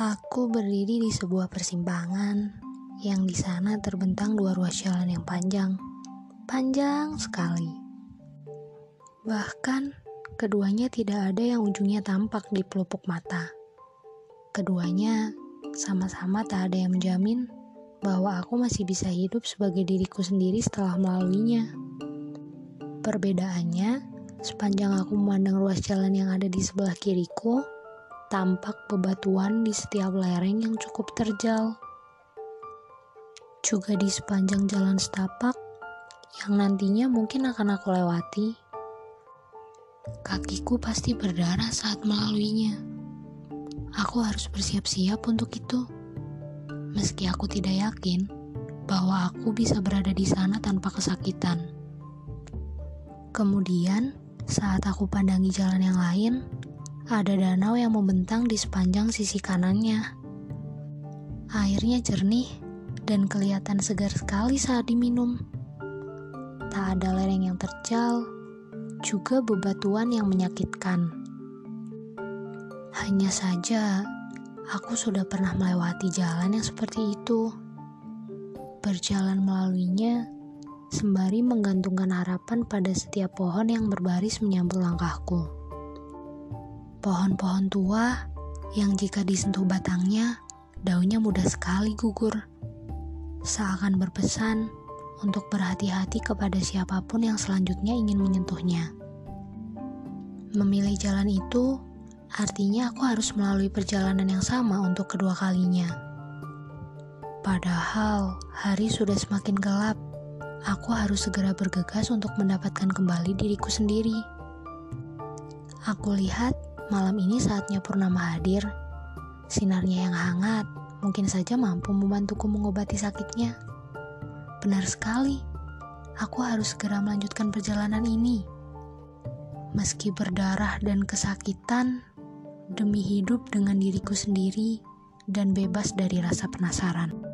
Aku berdiri di sebuah persimpangan yang di sana terbentang dua ruas jalan yang panjang, panjang sekali. Bahkan keduanya tidak ada yang ujungnya tampak di pelupuk mata. Keduanya sama-sama tak ada yang menjamin bahwa aku masih bisa hidup sebagai diriku sendiri setelah melaluinya. Perbedaannya, sepanjang aku memandang ruas jalan yang ada di sebelah kiriku, tampak bebatuan di setiap lereng yang cukup terjal. Juga di sepanjang jalan setapak yang nantinya mungkin akan aku lewati. Kakiku pasti berdarah saat melaluinya. Aku harus bersiap-siap untuk itu. Meski aku tidak yakin bahwa aku bisa berada di sana tanpa kesakitan. Kemudian, saat aku pandangi jalan yang lain, ada danau yang membentang di sepanjang sisi kanannya. Airnya jernih dan kelihatan segar sekali saat diminum. Tak ada lereng yang terjal, juga bebatuan yang menyakitkan. Hanya saja, aku sudah pernah melewati jalan yang seperti itu. Berjalan melaluinya, sembari menggantungkan harapan pada setiap pohon yang berbaris menyambut langkahku. Pohon-pohon tua yang jika disentuh batangnya, daunnya mudah sekali gugur. Seakan berpesan untuk berhati-hati kepada siapa pun yang selanjutnya ingin menyentuhnya. Memilih jalan itu artinya aku harus melalui perjalanan yang sama untuk kedua kalinya. Padahal hari sudah semakin gelap, aku harus segera bergegas untuk mendapatkan kembali diriku sendiri. Aku lihat Malam ini saatnya purnama hadir. Sinarnya yang hangat mungkin saja mampu membantuku mengobati sakitnya. Benar sekali, aku harus segera melanjutkan perjalanan ini. Meski berdarah dan kesakitan, demi hidup dengan diriku sendiri dan bebas dari rasa penasaran.